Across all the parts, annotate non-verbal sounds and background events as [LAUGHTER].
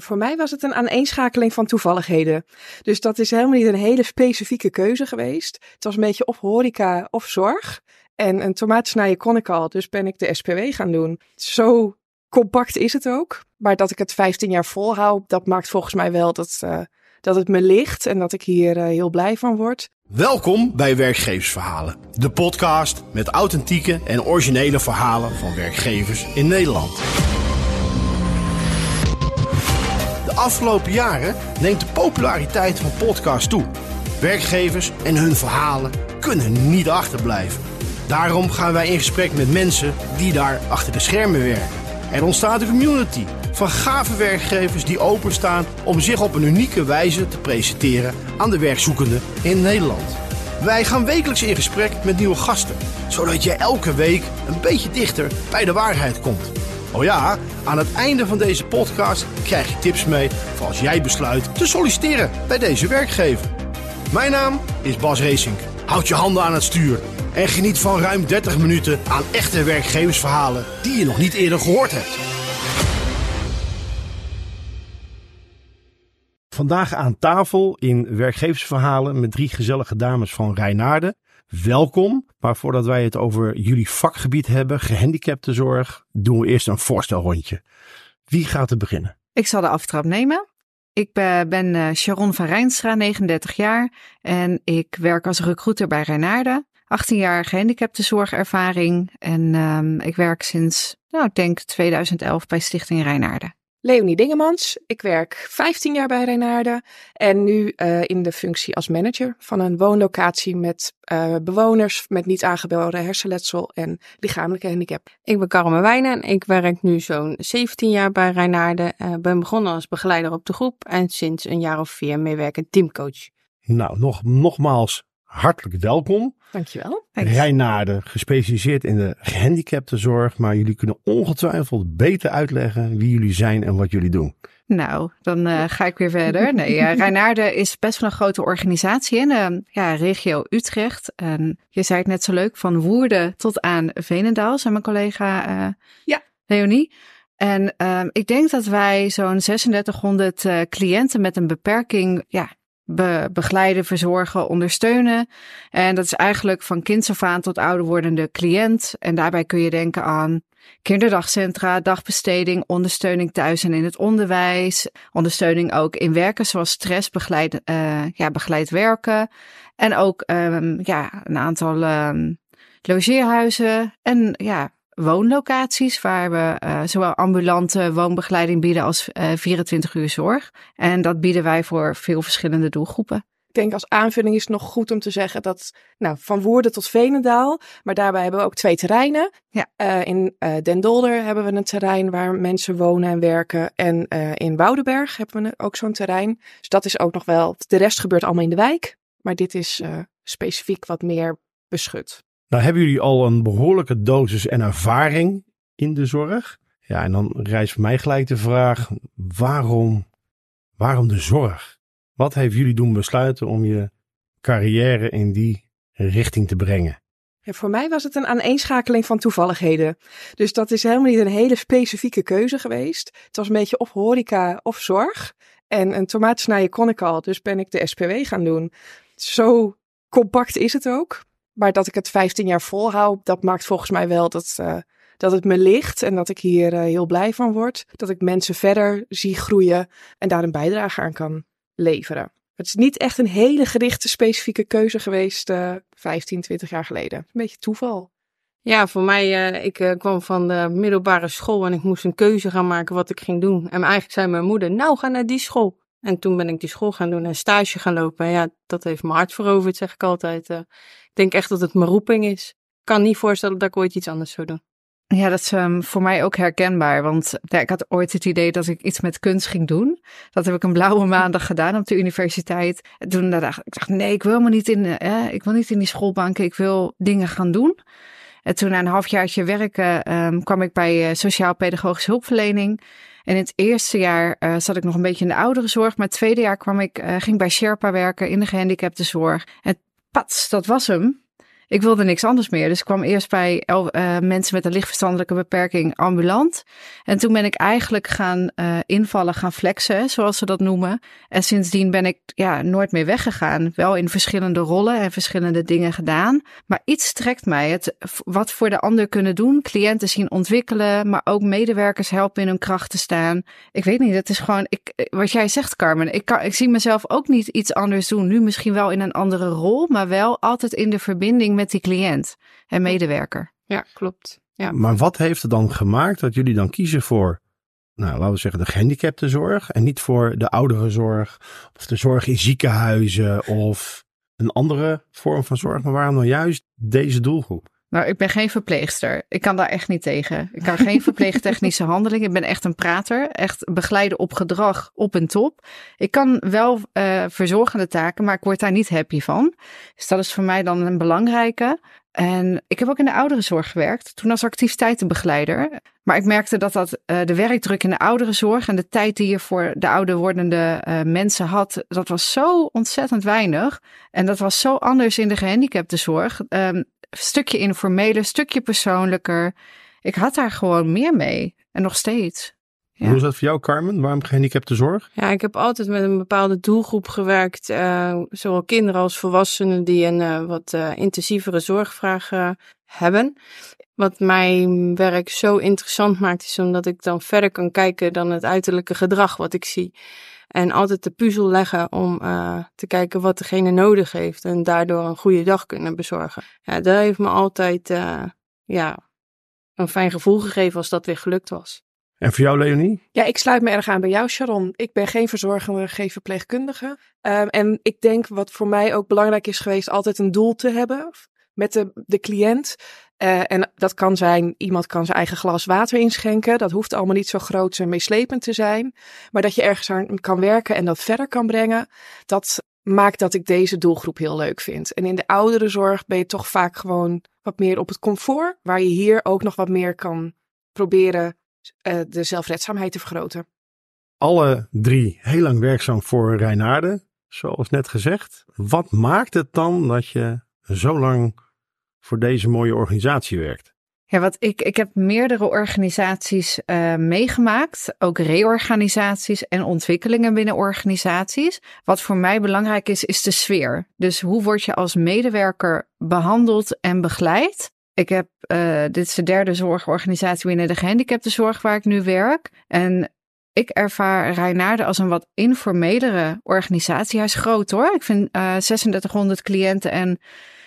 Voor mij was het een aaneenschakeling van toevalligheden. Dus dat is helemaal niet een hele specifieke keuze geweest. Het was een beetje of horeca of zorg. En een tomaatsnijden kon ik al, dus ben ik de SPW gaan doen. Zo compact is het ook. Maar dat ik het 15 jaar volhoud, dat maakt volgens mij wel dat, uh, dat het me ligt en dat ik hier uh, heel blij van word. Welkom bij Werkgeversverhalen, de podcast met authentieke en originele verhalen van werkgevers in Nederland. De afgelopen jaren neemt de populariteit van podcasts toe. Werkgevers en hun verhalen kunnen niet achterblijven. Daarom gaan wij in gesprek met mensen die daar achter de schermen werken. Er ontstaat een community van gave werkgevers die openstaan om zich op een unieke wijze te presenteren aan de werkzoekenden in Nederland. Wij gaan wekelijks in gesprek met nieuwe gasten, zodat je elke week een beetje dichter bij de waarheid komt. Oh ja, aan het einde van deze podcast krijg je tips mee voor als jij besluit te solliciteren bij deze werkgever. Mijn naam is Bas Racing. Houd je handen aan het stuur en geniet van ruim 30 minuten aan echte werkgeversverhalen die je nog niet eerder gehoord hebt. Vandaag aan tafel in werkgeversverhalen met drie gezellige dames van Rijnaarden. Welkom, maar voordat wij het over jullie vakgebied hebben, gehandicaptenzorg, doen we eerst een voorstelrondje. Wie gaat er beginnen? Ik zal de aftrap nemen. Ik ben eh, Sharon van Rijnstra, 39 jaar en ik werk als recruiter bij Rijnaarden. 18 jaar gehandicaptenzorgervaring en um, ik werk sinds, nou, ik denk 2011 bij Stichting Rijnaarden. Leonie Dingemans. Ik werk 15 jaar bij Rijnaarden en nu uh, in de functie als manager van een woonlocatie met uh, bewoners met niet aangeboren hersenletsel en lichamelijke handicap. Ik ben Carmen Wijnen en ik werk nu zo'n 17 jaar bij Rijnaarden. Uh, ben begonnen als begeleider op de groep en sinds een jaar of vier meewerkend teamcoach. Nou, nog, nogmaals hartelijk welkom. Dankjewel. Rijnaarden, gespecialiseerd in de gehandicaptenzorg, maar jullie kunnen ongetwijfeld beter uitleggen wie jullie zijn en wat jullie doen. Nou, dan uh, ga ik weer verder. [LAUGHS] Nee, uh, Rijnaarden is best wel een grote organisatie in de ja, regio Utrecht. En je zei het net zo leuk, van Woerden tot aan Veenendaal, zei mijn collega uh, ja. Leonie. En uh, ik denk dat wij zo'n 3600 uh, cliënten met een beperking ja, be begeleiden, verzorgen, ondersteunen. En dat is eigenlijk van kinds aan tot ouder wordende cliënt. En daarbij kun je denken aan kinderdagcentra, dagbesteding, ondersteuning thuis en in het onderwijs. Ondersteuning ook in werken zoals stress, begeleid, uh, ja, begeleid werken. En ook um, ja, een aantal um, logeerhuizen en ja, woonlocaties waar we uh, zowel ambulante woonbegeleiding bieden als uh, 24 uur zorg. En dat bieden wij voor veel verschillende doelgroepen. Ik denk als aanvulling is het nog goed om te zeggen dat nou, van Woerden tot Venendaal, maar daarbij hebben we ook twee terreinen. Ja. Uh, in Den Dolder hebben we een terrein waar mensen wonen en werken. En in Woudenberg hebben we ook zo'n terrein. Dus dat is ook nog wel, de rest gebeurt allemaal in de wijk. Maar dit is specifiek wat meer beschut. Nou hebben jullie al een behoorlijke dosis en ervaring in de zorg. Ja, en dan rijst mij gelijk de vraag, waarom, waarom de zorg? Wat heeft jullie doen besluiten om je carrière in die richting te brengen? Ja, voor mij was het een aaneenschakeling van toevalligheden. Dus dat is helemaal niet een hele specifieke keuze geweest. Het was een beetje of horeca of zorg. En een tomaatsnijden kon ik al, dus ben ik de SPW gaan doen. Zo compact is het ook. Maar dat ik het 15 jaar volhoud, dat maakt volgens mij wel dat, uh, dat het me ligt en dat ik hier uh, heel blij van word. Dat ik mensen verder zie groeien en daar een bijdrage aan kan leveren. Het is niet echt een hele gerichte specifieke keuze geweest uh, 15, 20 jaar geleden. Een beetje toeval. Ja, voor mij, ik kwam van de middelbare school en ik moest een keuze gaan maken wat ik ging doen. En eigenlijk zei mijn moeder, nou ga naar die school. En toen ben ik die school gaan doen en stage gaan lopen. En ja, dat heeft mijn hart veroverd, zeg ik altijd. Uh, ik denk echt dat het mijn roeping is. Ik kan niet voorstellen dat ik ooit iets anders zou doen. Ja, dat is um, voor mij ook herkenbaar. Want ja, ik had ooit het idee dat ik iets met kunst ging doen. Dat heb ik een blauwe [LAUGHS] maandag gedaan op de universiteit. En toen dacht ik, dacht, nee, ik wil me niet in, eh, ik wil niet in die schoolbanken. Ik wil dingen gaan doen. En toen na een halfjaartje werken um, kwam ik bij uh, sociaal-pedagogische hulpverlening. En in het eerste jaar uh, zat ik nog een beetje in de ouderenzorg. Maar het tweede jaar kwam ik, uh, ging bij Sherpa werken in de gehandicaptenzorg. En pats, dat was hem. Ik wilde niks anders meer. Dus ik kwam eerst bij uh, mensen met een lichtverstandelijke beperking ambulant. En toen ben ik eigenlijk gaan uh, invallen, gaan flexen, zoals ze dat noemen. En sindsdien ben ik ja, nooit meer weggegaan. Wel in verschillende rollen en verschillende dingen gedaan. Maar iets trekt mij. Het wat voor de ander kunnen doen. Cliënten zien ontwikkelen, maar ook medewerkers helpen in hun kracht te staan. Ik weet niet, het is gewoon, ik, wat jij zegt Carmen. Ik, kan, ik zie mezelf ook niet iets anders doen. Nu misschien wel in een andere rol, maar wel altijd in de verbinding met die cliënt en medewerker. Ja, klopt. Ja. Maar wat heeft het dan gemaakt dat jullie dan kiezen voor, nou, laten we zeggen, de gehandicaptenzorg en niet voor de ouderenzorg of de zorg in ziekenhuizen of een andere vorm van zorg? Maar waarom dan juist deze doelgroep? Nou, ik ben geen verpleegster. Ik kan daar echt niet tegen. Ik kan geen verpleegtechnische [LAUGHS] handeling. Ik ben echt een prater. Echt begeleiden op gedrag op en top. Ik kan wel uh, verzorgende taken, maar ik word daar niet happy van. Dus dat is voor mij dan een belangrijke. En ik heb ook in de ouderenzorg gewerkt, toen als activiteitenbegeleider. Maar ik merkte dat, dat uh, de werkdruk in de ouderenzorg en de tijd die je voor de ouder wordende uh, mensen had, dat was zo ontzettend weinig. En dat was zo anders in de gehandicaptenzorg. Um, stukje informeler, stukje persoonlijker. Ik had daar gewoon meer mee. En nog steeds. Ja. Hoe is dat voor jou, Carmen? Waarom gehandicapte zorg? Ja, ik heb altijd met een bepaalde doelgroep gewerkt. Uh, zowel kinderen als volwassenen die een uh, wat uh, intensievere zorgvraag hebben. Wat mijn werk zo interessant maakt, is omdat ik dan verder kan kijken dan het uiterlijke gedrag wat ik zie. En altijd de puzzel leggen om te kijken wat degene nodig heeft. En daardoor een goede dag kunnen bezorgen. Ja, dat heeft me altijd ja, een fijn gevoel gegeven als dat weer gelukt was. En voor jou, Leonie? Ja, ik sluit me erg aan bij jou, Sharon. Ik ben geen verzorger, geen verpleegkundige. Um, en ik denk wat voor mij ook belangrijk is geweest, altijd een doel te hebben met de, de cliënt. Uh, en dat kan zijn, iemand kan zijn eigen glas water inschenken. Dat hoeft allemaal niet zo groot en meeslepend te zijn. Maar dat je ergens aan kan werken en dat verder kan brengen. Dat maakt dat ik deze doelgroep heel leuk vind. En in de ouderenzorg ben je toch vaak gewoon wat meer op het comfort. Waar je hier ook nog wat meer kan proberen de zelfredzaamheid te vergroten. Alle drie heel lang werkzaam voor Reinaarden, zoals net gezegd. Wat maakt het dan dat je zo lang voor deze mooie organisatie werkt? Ja, wat ik, ik heb meerdere organisaties uh, meegemaakt, ook reorganisaties en ontwikkelingen binnen organisaties. Wat voor mij belangrijk is, is de sfeer. Dus hoe word je als medewerker behandeld en begeleid? Ik heb, uh, dit is de derde zorgorganisatie binnen de gehandicaptenzorg waar ik nu werk. En ik ervaar Rijnaarden als een wat informelere organisatie. Hij is groot hoor. Ik vind uh, 3600 cliënten en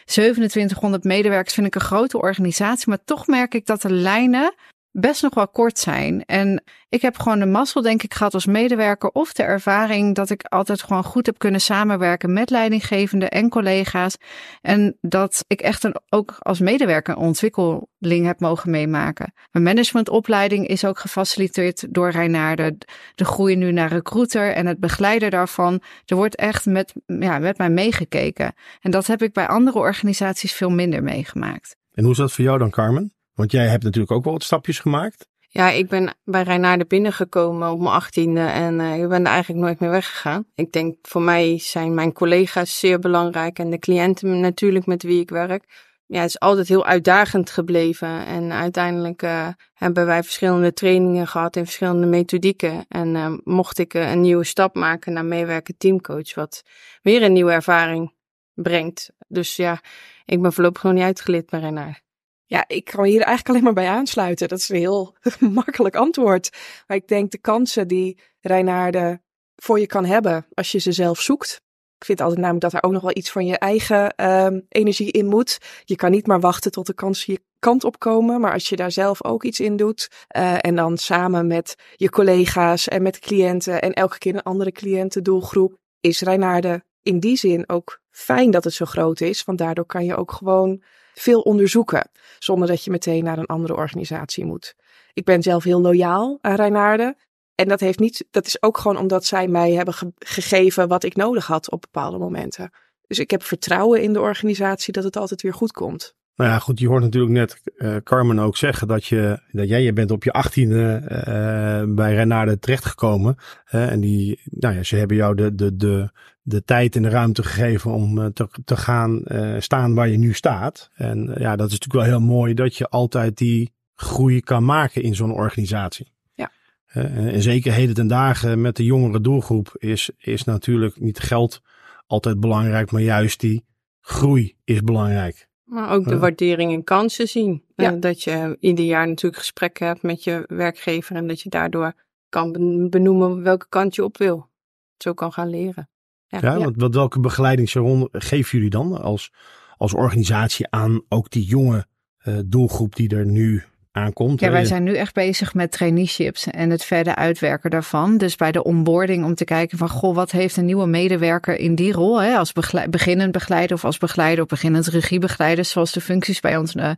2700 medewerkers vind ik een grote organisatie, maar toch merk ik dat de lijnen best nog wel kort zijn. En ik heb gewoon de mazzel, denk ik, gehad als medewerker of de ervaring dat ik altijd gewoon goed heb kunnen samenwerken met leidinggevenden en collega's. En dat ik echt een, ook als medewerker een ontwikkeling heb mogen meemaken. Mijn managementopleiding is ook gefaciliteerd door Reinaarden. De groei nu naar recruiter en het begeleiden daarvan. Er wordt echt met, ja, met mij meegekeken. En dat heb ik bij andere organisaties veel minder meegemaakt. En hoe is dat voor jou dan, Carmen? Want jij hebt natuurlijk ook wel wat stapjes gemaakt. Ja, ik ben bij Reinaarde binnengekomen op mijn achttiene en uh, ik ben er eigenlijk nooit meer weggegaan. Ik denk voor mij zijn mijn collega's zeer belangrijk en de cliënten natuurlijk met wie ik werk. Ja, het is altijd heel uitdagend gebleven en uiteindelijk uh, hebben wij verschillende trainingen gehad in verschillende methodieken. En uh, mocht ik een nieuwe stap maken naar meewerken teamcoach, wat weer een nieuwe ervaring brengt. Dus ja, ik ben voorlopig nog niet uitgelid bij Reinaarde. Ja, ik kan hier eigenlijk alleen maar bij aansluiten. Dat is een heel [LAUGHS] makkelijk antwoord. Maar ik denk de kansen die Reinaarde voor je kan hebben als je ze zelf zoekt. Ik vind altijd namelijk dat er ook nog wel iets van je eigen uh, energie in moet. Je kan niet maar wachten tot de kansen je kant op komen. Maar als je daar zelf ook iets in doet. Uh, en dan samen met je collega's en met cliënten. En elke keer een andere cliëntendoelgroep. Is Reinaarde in die zin ook fijn dat het zo groot is. Want daardoor kan je ook gewoon veel onderzoeken, zonder dat je meteen naar een andere organisatie moet. Ik ben zelf heel loyaal aan Reinaarden. En dat, heeft niet, dat is ook gewoon omdat zij mij hebben gegeven wat ik nodig had op bepaalde momenten. Dus ik heb vertrouwen in de organisatie dat het altijd weer goed komt. Nou ja, goed, je hoort natuurlijk net uh, Carmen ook zeggen dat, je, dat jij je bent op je achttiende uh, bij Renade terechtgekomen. Uh, en die, nou ja, ze hebben jou de, de, de, de tijd en de ruimte gegeven om te, te gaan staan waar je nu staat. En ja, dat is natuurlijk wel heel mooi dat je altijd die groei kan maken in zo'n organisatie. Ja. en zeker heden ten dagen met de jongere doelgroep is, is natuurlijk niet geld altijd belangrijk, maar juist die groei is belangrijk. Maar ook de waardering en kansen zien. Ja. dat je ieder jaar natuurlijk gesprekken hebt met je werkgever en dat je daardoor kan benoemen welke kant je op wil. Zo kan gaan leren. Ja, ja, Wat, wat, welke begeleiding geven jullie dan als, als organisatie aan ook die jonge uh, doelgroep die er nu aankomt. Ja, wij zijn nu echt bezig met traineeships en het verder uitwerken daarvan. Dus bij de onboarding om te kijken van, goh, wat heeft een nieuwe medewerker in die rol? Hè? Als beginnend begeleider of als begeleider of beginnend regiebegeleider, zoals de functies bij ons uh,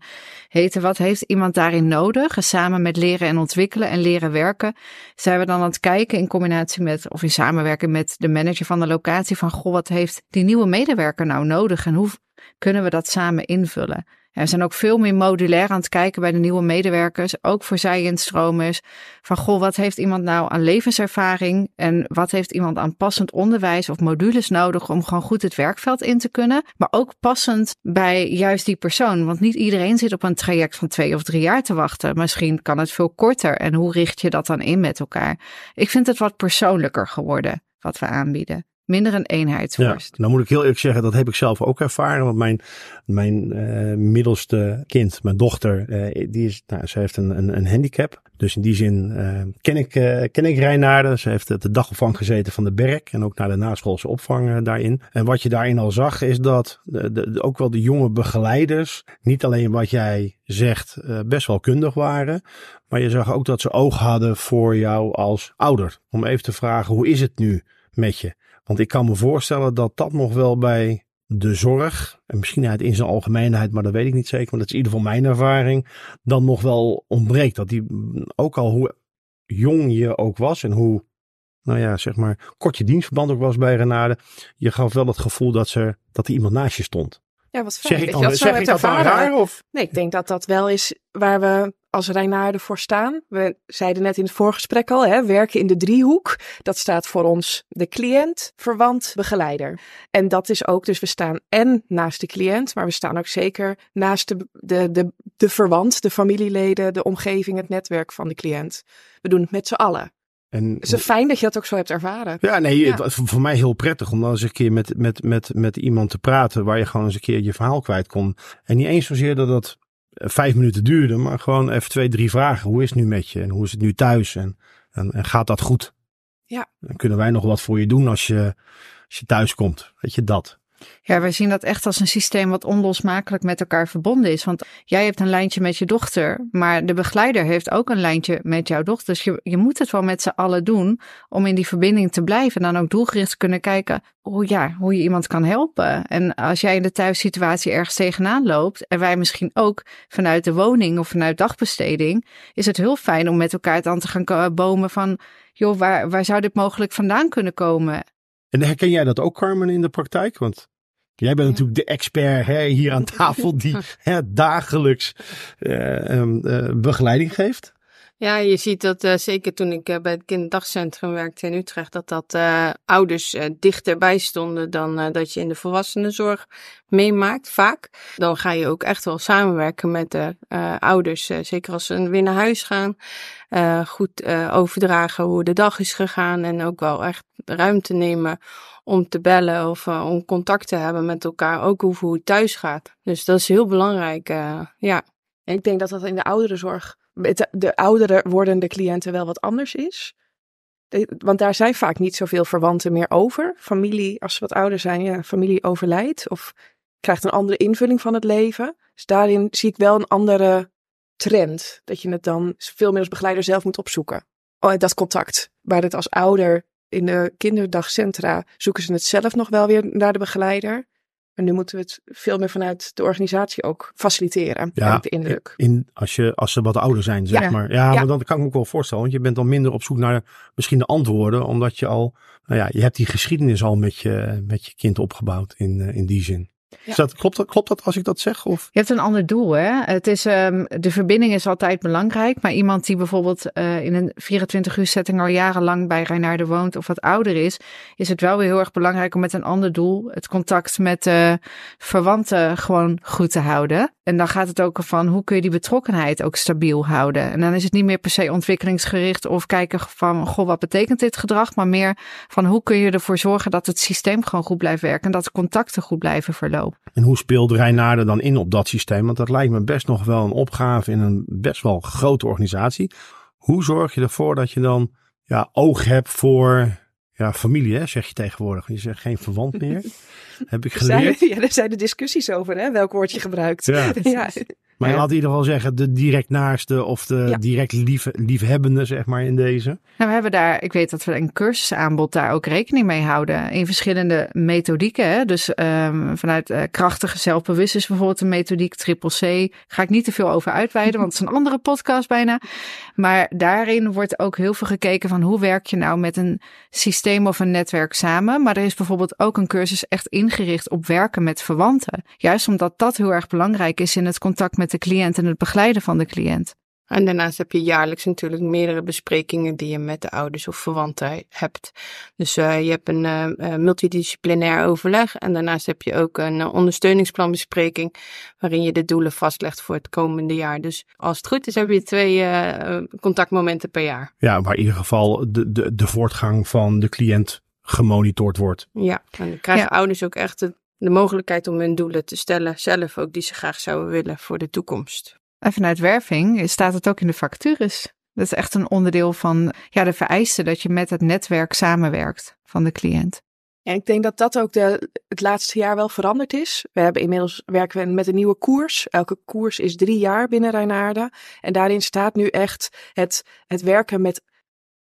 heten. Wat heeft iemand daarin nodig? En samen met leren en ontwikkelen en leren werken, zijn we dan aan het kijken in combinatie met, of in samenwerking met de manager van de locatie van, goh, wat heeft die nieuwe medewerker nou nodig en hoe kunnen we dat samen invullen? We zijn ook veel meer modulair aan het kijken bij de nieuwe medewerkers, ook voor zij-instromers. Van goh, wat heeft iemand nou aan levenservaring en wat heeft iemand aan passend onderwijs of modules nodig om gewoon goed het werkveld in te kunnen. Maar ook passend bij juist die persoon, want niet iedereen zit op een traject van twee of drie jaar te wachten. Misschien kan het veel korter en hoe richt je dat dan in met elkaar? Ik vind het wat persoonlijker geworden wat we aanbieden minder een eenheidsworst. Ja, nou moet ik heel eerlijk zeggen, dat heb ik zelf ook ervaren. Want mijn, mijn uh, middelste kind, mijn dochter, uh, die is, nou, ze heeft een, een, een handicap. Dus in die zin uh, ken, ik, ken ik Reinaarden. Ze heeft de dagopvang gezeten van de Berk en ook naar de naschoolse opvang daarin. En wat je daarin al zag, is dat de, de, ook wel de jonge begeleiders, niet alleen wat jij zegt, best wel kundig waren. Maar je zag ook dat ze oog hadden voor jou als ouder. Om even te vragen, hoe is het nu met je? Want ik kan me voorstellen dat dat nog wel bij de zorg, en misschien uit in zijn algemeenheid, maar dat weet ik niet zeker, want dat is in ieder geval mijn ervaring, dan nog wel ontbreekt. Dat die, ook al hoe jong je ook was en hoe, nou ja, zeg maar, kort je dienstverband ook was bij Renade, je gaf wel het gevoel dat, ze, dat er iemand naast je stond. Ja, wat fijn. Zeg ik, dan, zeg ik dat dan raar? Of? Nee, ik denk dat dat wel is waar we als Rijnaarden voor staan. We zeiden net in het voorgesprek al, hè, werken in de driehoek. Dat staat voor ons de cliënt, verwant, begeleider. En dat is ook, dus we staan en naast de cliënt, maar we staan ook zeker naast de, de, de, de verwant, de familieleden, de omgeving, het netwerk van de cliënt. We doen het met z'n allen. En, het is fijn dat je dat ook zo hebt ervaren. Ja, nee, ja. Het voor mij heel prettig om dan eens een keer met, met, met, met iemand te praten waar je gewoon eens een keer je verhaal kwijt kon. En niet eens zozeer dat dat vijf minuten duurde, maar gewoon even twee, drie vragen. Hoe is het nu met je en hoe is het nu thuis en, en, en gaat dat goed? Ja. Dan kunnen wij nog wat voor je doen als je, als je thuis komt. Weet je dat? Ja, wij zien dat echt als een systeem wat onlosmakelijk met elkaar verbonden is. Want jij hebt een lijntje met je dochter, maar de begeleider heeft ook een lijntje met jouw dochter. Dus je, je moet het wel met z'n allen doen om in die verbinding te blijven. En dan ook doelgericht kunnen kijken hoe, ja, hoe je iemand kan helpen. En als jij in de thuissituatie ergens tegenaan loopt, en wij misschien ook vanuit de woning of vanuit dagbesteding, is het heel fijn om met elkaar dan te gaan bomen van, joh, waar, waar zou dit mogelijk vandaan kunnen komen? En herken jij dat ook, Carmen, in de praktijk? Want jij bent natuurlijk de expert hè, hier aan tafel die [LAUGHS] hè, dagelijks uh, begeleiding geeft. Ja, je ziet dat uh, zeker toen ik uh, bij het kinderdagcentrum werkte in Utrecht, dat dat uh, ouders dichterbij stonden dan dat je in de volwassenenzorg meemaakt, vaak. Dan ga je ook echt wel samenwerken met de ouders, zeker als ze weer naar huis gaan. goed overdragen hoe de dag is gegaan en ook wel echt ruimte nemen om te bellen of om contact te hebben met elkaar, ook hoe het thuis gaat. Dus dat is heel belangrijk, ja. ik denk dat dat in de ouderenzorg de oudere wordende cliënten wel wat anders is. want daar zijn vaak niet zoveel verwanten meer over. Familie, als ze wat ouder zijn, ja, familie overlijdt of krijgt een andere invulling van het leven. Dus daarin zie ik wel een andere trend. Dat je het dan veel meer als begeleider zelf moet opzoeken. Oh, dat contact. Waar het als ouder in de kinderdagcentra zoeken ze het zelf nog wel weer naar de begeleider. En nu moeten we het veel meer vanuit de organisatie ook faciliteren. Ja, heb ik de indruk. In, als, je, als ze wat ouder zijn, zeg maar. Ja, maar dan kan ik me ook wel voorstellen. Want je bent dan minder op zoek naar misschien de antwoorden. Omdat je al, nou ja, je hebt die geschiedenis al met je, met je kind opgebouwd in, eh, in die zin. Dat, klopt, dat, klopt dat als ik dat zeg? Of? Je hebt een ander doel, hè? Het is, um, de verbinding is altijd belangrijk. Maar iemand die bijvoorbeeld uh, in een 24 uur setting al jarenlang bij Reinaarde woont of wat ouder is, is het wel weer heel erg belangrijk om met een ander doel het contact met de verwanten gewoon goed te houden. En dan gaat het ook van hoe kun je die betrokkenheid ook stabiel houden. En dan is het niet meer per se ontwikkelingsgericht of kijken van, goh, wat betekent dit gedrag? Maar meer van hoe kun je ervoor zorgen dat het systeem gewoon goed blijft werken en dat de contacten goed blijven verlopen. En hoe speelt Reinaarde dan in op dat systeem? Want dat lijkt me best nog wel een opgave in een best wel grote organisatie. Hoe zorg je ervoor dat je dan ja, oog hebt voor ja, familie, hè, zeg je tegenwoordig. Je zegt geen verwant meer. [LAUGHS] Heb ik geleerd. ja, er zijn de discussies over, hè, welk woord je gebruikt. Ja. [LAUGHS] ja. Maar je had in ieder geval zeggen de direct naaste of de direct lief, liefhebbende, zeg maar, in deze. Nou, we hebben daar, ik weet dat we een cursusaanbod daar ook rekening mee houden. In verschillende methodieken. Hè? Dus um, vanuit uh, krachtige zelfbewust is bijvoorbeeld een methodiek, triple C. Ga ik niet te veel over uitweiden, want het is een andere podcast bijna. Maar daarin wordt ook heel veel gekeken van hoe werk je nou met een systeem of een netwerk samen. Maar er is bijvoorbeeld ook een cursus echt ingericht op werken met verwanten. Juist omdat dat heel erg belangrijk is in het contact met de cliënt en het begeleiden van de cliënt. En daarnaast heb je jaarlijks natuurlijk meerdere besprekingen die je met de ouders of verwanten hebt. Dus uh, je hebt een uh, multidisciplinair overleg en daarnaast heb je ook een uh, ondersteuningsplanbespreking waarin je de doelen vastlegt voor het komende jaar. Dus als het goed is heb je twee contactmomenten per jaar. Ja, waar in ieder geval de, de, de voortgang van de cliënt gemonitord wordt. Ja, en dan krijgen ouders ook echt het de mogelijkheid om hun doelen te stellen, zelf ook die ze graag zouden willen voor de toekomst. En vanuit werving staat het ook in de vacatures. Dat is echt een onderdeel van ja, de vereisten dat je met het netwerk samenwerkt van de cliënt. En ik denk dat dat ook de, het laatste jaar wel veranderd is. We hebben inmiddels werken we met een nieuwe koers. Elke koers is drie jaar binnen Rijnaarden. En daarin staat nu echt het, het werken met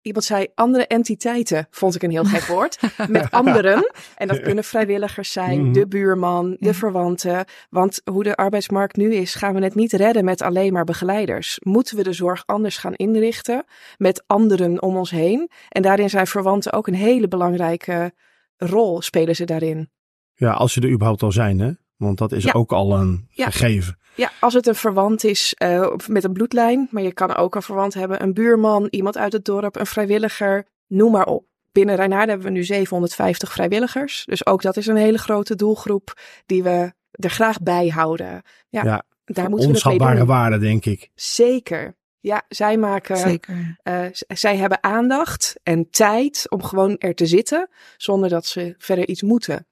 Iemand zei andere entiteiten, vond ik een heel gek woord. Met [LAUGHS] anderen. En dat kunnen vrijwilligers zijn, mhm. de buurman, de verwanten. Want hoe de arbeidsmarkt nu is, gaan we het niet redden met alleen maar begeleiders. Moeten we de zorg anders gaan inrichten met anderen om ons heen? En daarin zijn verwanten ook een hele belangrijke rol, spelen ze daarin. Ja, als ze er überhaupt al zijn, hè? Want dat is ook al een gegeven. Ja, als het een verwant is uh, met een bloedlijn, maar je kan ook een verwant hebben, een buurman, iemand uit het dorp, een vrijwilliger, noem maar op. Binnen Rijnaarden hebben we nu 750 vrijwilligers. Dus ook dat is een hele grote doelgroep die we er graag bij houden. Ja, ja daar moeten we onschatbare waarde, denk ik. Zeker. Ja, zij maken. Zeker. Uh, zij hebben aandacht en tijd om gewoon er te zitten, zonder dat ze verder iets moeten.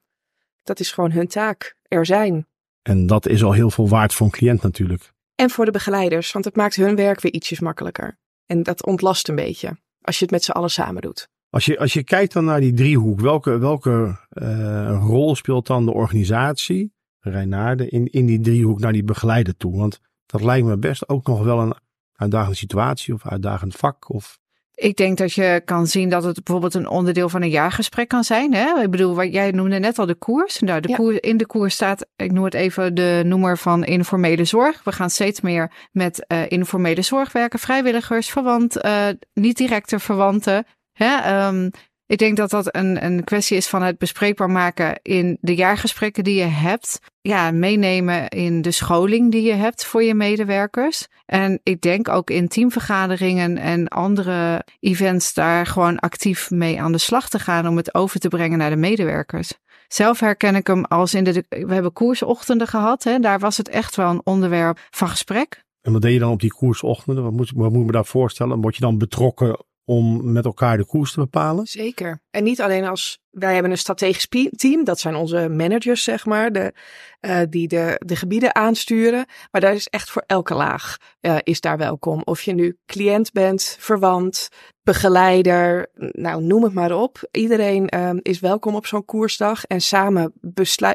Dat is gewoon hun taak. Er zijn. En dat is al heel veel waard voor een cliënt natuurlijk. En voor de begeleiders, want het maakt hun werk weer ietsjes makkelijker. En dat ontlast een beetje, als je het met z'n allen samen doet. Als je, als je kijkt dan naar die driehoek, welke, welke uh, rol speelt dan de organisatie, Reinaarde, in, in die driehoek naar die begeleider toe? Want dat lijkt me best ook nog wel een uitdagende situatie of uitdagend vak. Of ik denk dat je kan zien dat het bijvoorbeeld een onderdeel van een jaargesprek kan zijn. Hè? Ik bedoel, wat jij noemde net al de koers. Nou, de koers, in de koers staat, ik noem het even de noemer van informele zorg. We gaan steeds meer met uh, informele zorg werken, vrijwilligers, verwant, uh, niet directe verwanten. Hè? Um, ik denk dat dat een, een kwestie is van het bespreekbaar maken in de jaargesprekken die je hebt. Ja, meenemen in de scholing die je hebt voor je medewerkers. En ik denk ook in teamvergaderingen en andere events daar gewoon actief mee aan de slag te gaan om het over te brengen naar de medewerkers. Zelf herken ik hem als in de. We hebben koersochtenden gehad. Hè, daar was het echt wel een onderwerp van gesprek. En wat deed je dan op die koersochtenden? Wat moet, wat moet ik me daar voorstellen? Word je dan betrokken om met elkaar de koers te bepalen? Zeker. En niet alleen als wij hebben een strategisch team, dat zijn onze managers, zeg maar, de, uh, die de, de gebieden aansturen. Maar daar is echt voor elke laag uh, is daar welkom. Of je nu cliënt bent, verwant, begeleider, nou noem het maar op. Iedereen uh, is welkom op zo'n koersdag. En samen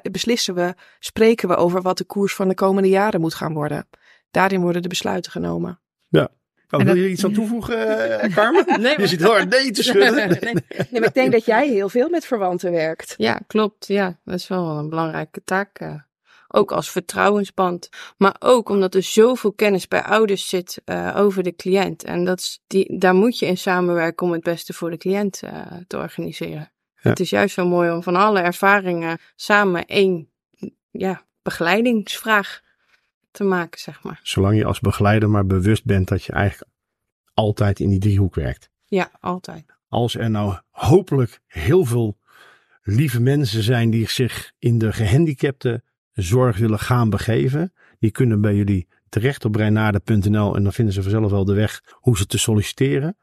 beslissen we, spreken we over wat de koers van de komende jaren moet gaan worden. Daarin worden de besluiten genomen. Ja, Oh, wil je iets aan toevoegen, uh, Carmen? [LAUGHS] nee, je zit heel hard nee te schudden. nee, nee. nee, maar ik denk dat jij heel veel met verwanten werkt. Ja, klopt. Ja, dat is wel een belangrijke taak. Uh, ook als vertrouwensband. Maar ook omdat er zoveel kennis bij ouders zit uh, over de cliënt. En dat is die, daar moet je in samenwerken om het beste voor de cliënt te organiseren. Ja. Het is juist zo mooi om van alle ervaringen samen één ja, begeleidingsvraag te maken, zeg maar. Zolang je als begeleider maar bewust bent dat je eigenlijk altijd in die driehoek werkt. Ja, altijd. Als er nou hopelijk heel veel lieve mensen zijn die zich in de gehandicapte zorg willen gaan begeven, die kunnen bij jullie terecht op reinaarde.nl en dan vinden ze vanzelf wel de weg hoe ze te solliciteren.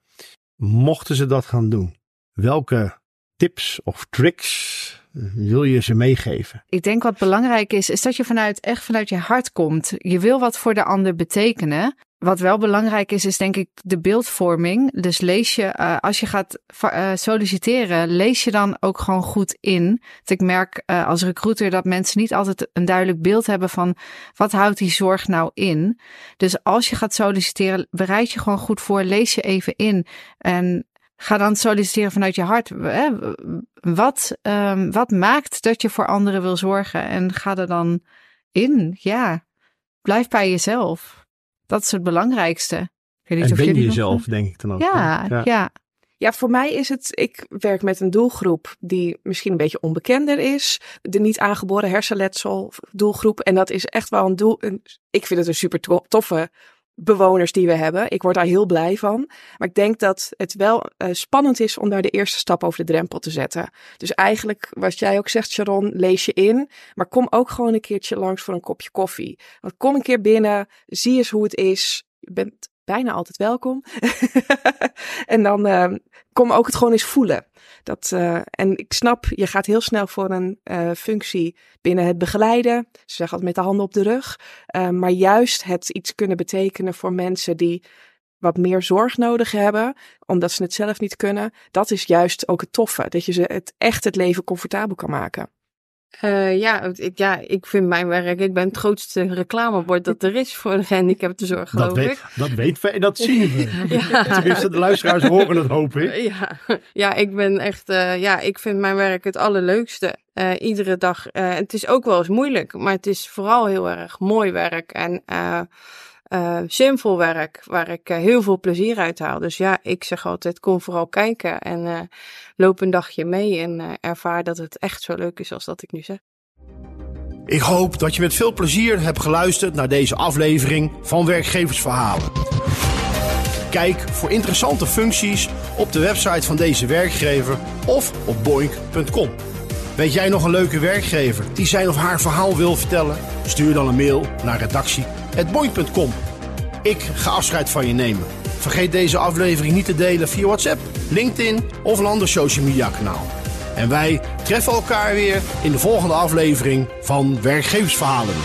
Mochten ze dat gaan doen, welke tips of tricks wil je ze meegeven? Ik denk wat belangrijk is, is dat je vanuit echt vanuit je hart komt. Je wil wat voor de ander betekenen. Wat wel belangrijk is, is denk ik de beeldvorming. Dus lees je, uh, als je gaat uh, solliciteren, lees je dan ook gewoon goed in. Ik merk uh, als recruiter dat mensen niet altijd een duidelijk beeld hebben van wat houdt die zorg nou in. Dus als je gaat solliciteren, bereid je gewoon goed voor, lees je even in. En Ga dan solliciteren vanuit je hart. Wat, um, wat maakt dat je voor anderen wil zorgen? En ga er dan in. Ja, blijf bij jezelf. Dat is het belangrijkste. Ik weet niet en ben je jezelf, denk ik dan ook. Ja, ja, ja. Ja, voor mij is het, ik werk met een doelgroep die misschien een beetje onbekender is. De niet aangeboren hersenletsel doelgroep. En dat is echt wel een doel. Een, ik vind het een super toffe bewoners die we hebben. Ik word daar heel blij van. Maar ik denk dat het wel uh, spannend is om daar de eerste stap over de drempel te zetten. Dus eigenlijk, wat jij ook zegt, Sharon, lees je in. Maar kom ook gewoon een keertje langs voor een kopje koffie. Want kom een keer binnen, zie eens hoe het is. Je bent bijna altijd welkom. [LAUGHS] en dan uh, kom ook het gewoon eens voelen. Dat, uh, en ik snap, je gaat heel snel voor een uh, functie binnen het begeleiden. Ze zeggen altijd met de handen op de rug. maar juist het iets kunnen betekenen voor mensen die wat meer zorg nodig hebben, omdat ze het zelf niet kunnen. Dat is juist ook het toffe, dat je ze het echt het leven comfortabel kan maken. Uh, ja, ik, ja, ik vind mijn werk, ik ben het grootste reclamebord dat er is voor de gehandicaptenzorg, geloof dat weet, ik. Dat weten we en dat zien we. [LAUGHS] ja. Tenminste, de luisteraars horen het, hoop ik. Ja, ja ik ben echt, uh, ja, ik vind mijn werk het allerleukste. Uh, iedere dag. het is ook wel eens moeilijk, maar het is vooral heel erg mooi werk. En uh, zinvol werk waar ik uh, heel veel plezier uit haal. Dus ja, ik zeg altijd: kom vooral kijken en uh, loop een dagje mee en ervaar dat het echt zo leuk is als dat ik nu zeg. Ik hoop dat je met veel plezier hebt geluisterd naar deze aflevering van Werkgeversverhalen. Kijk voor interessante functies op de website van deze werkgever of op boink.com. Weet jij nog een leuke werkgever die zijn of haar verhaal wil vertellen? Stuur dan een mail naar redactie.boink.com. Ik ga afscheid van je nemen. Vergeet deze aflevering niet te delen via WhatsApp, LinkedIn of een ander social media kanaal. En wij treffen elkaar weer in de volgende aflevering van Werkgeversverhalen.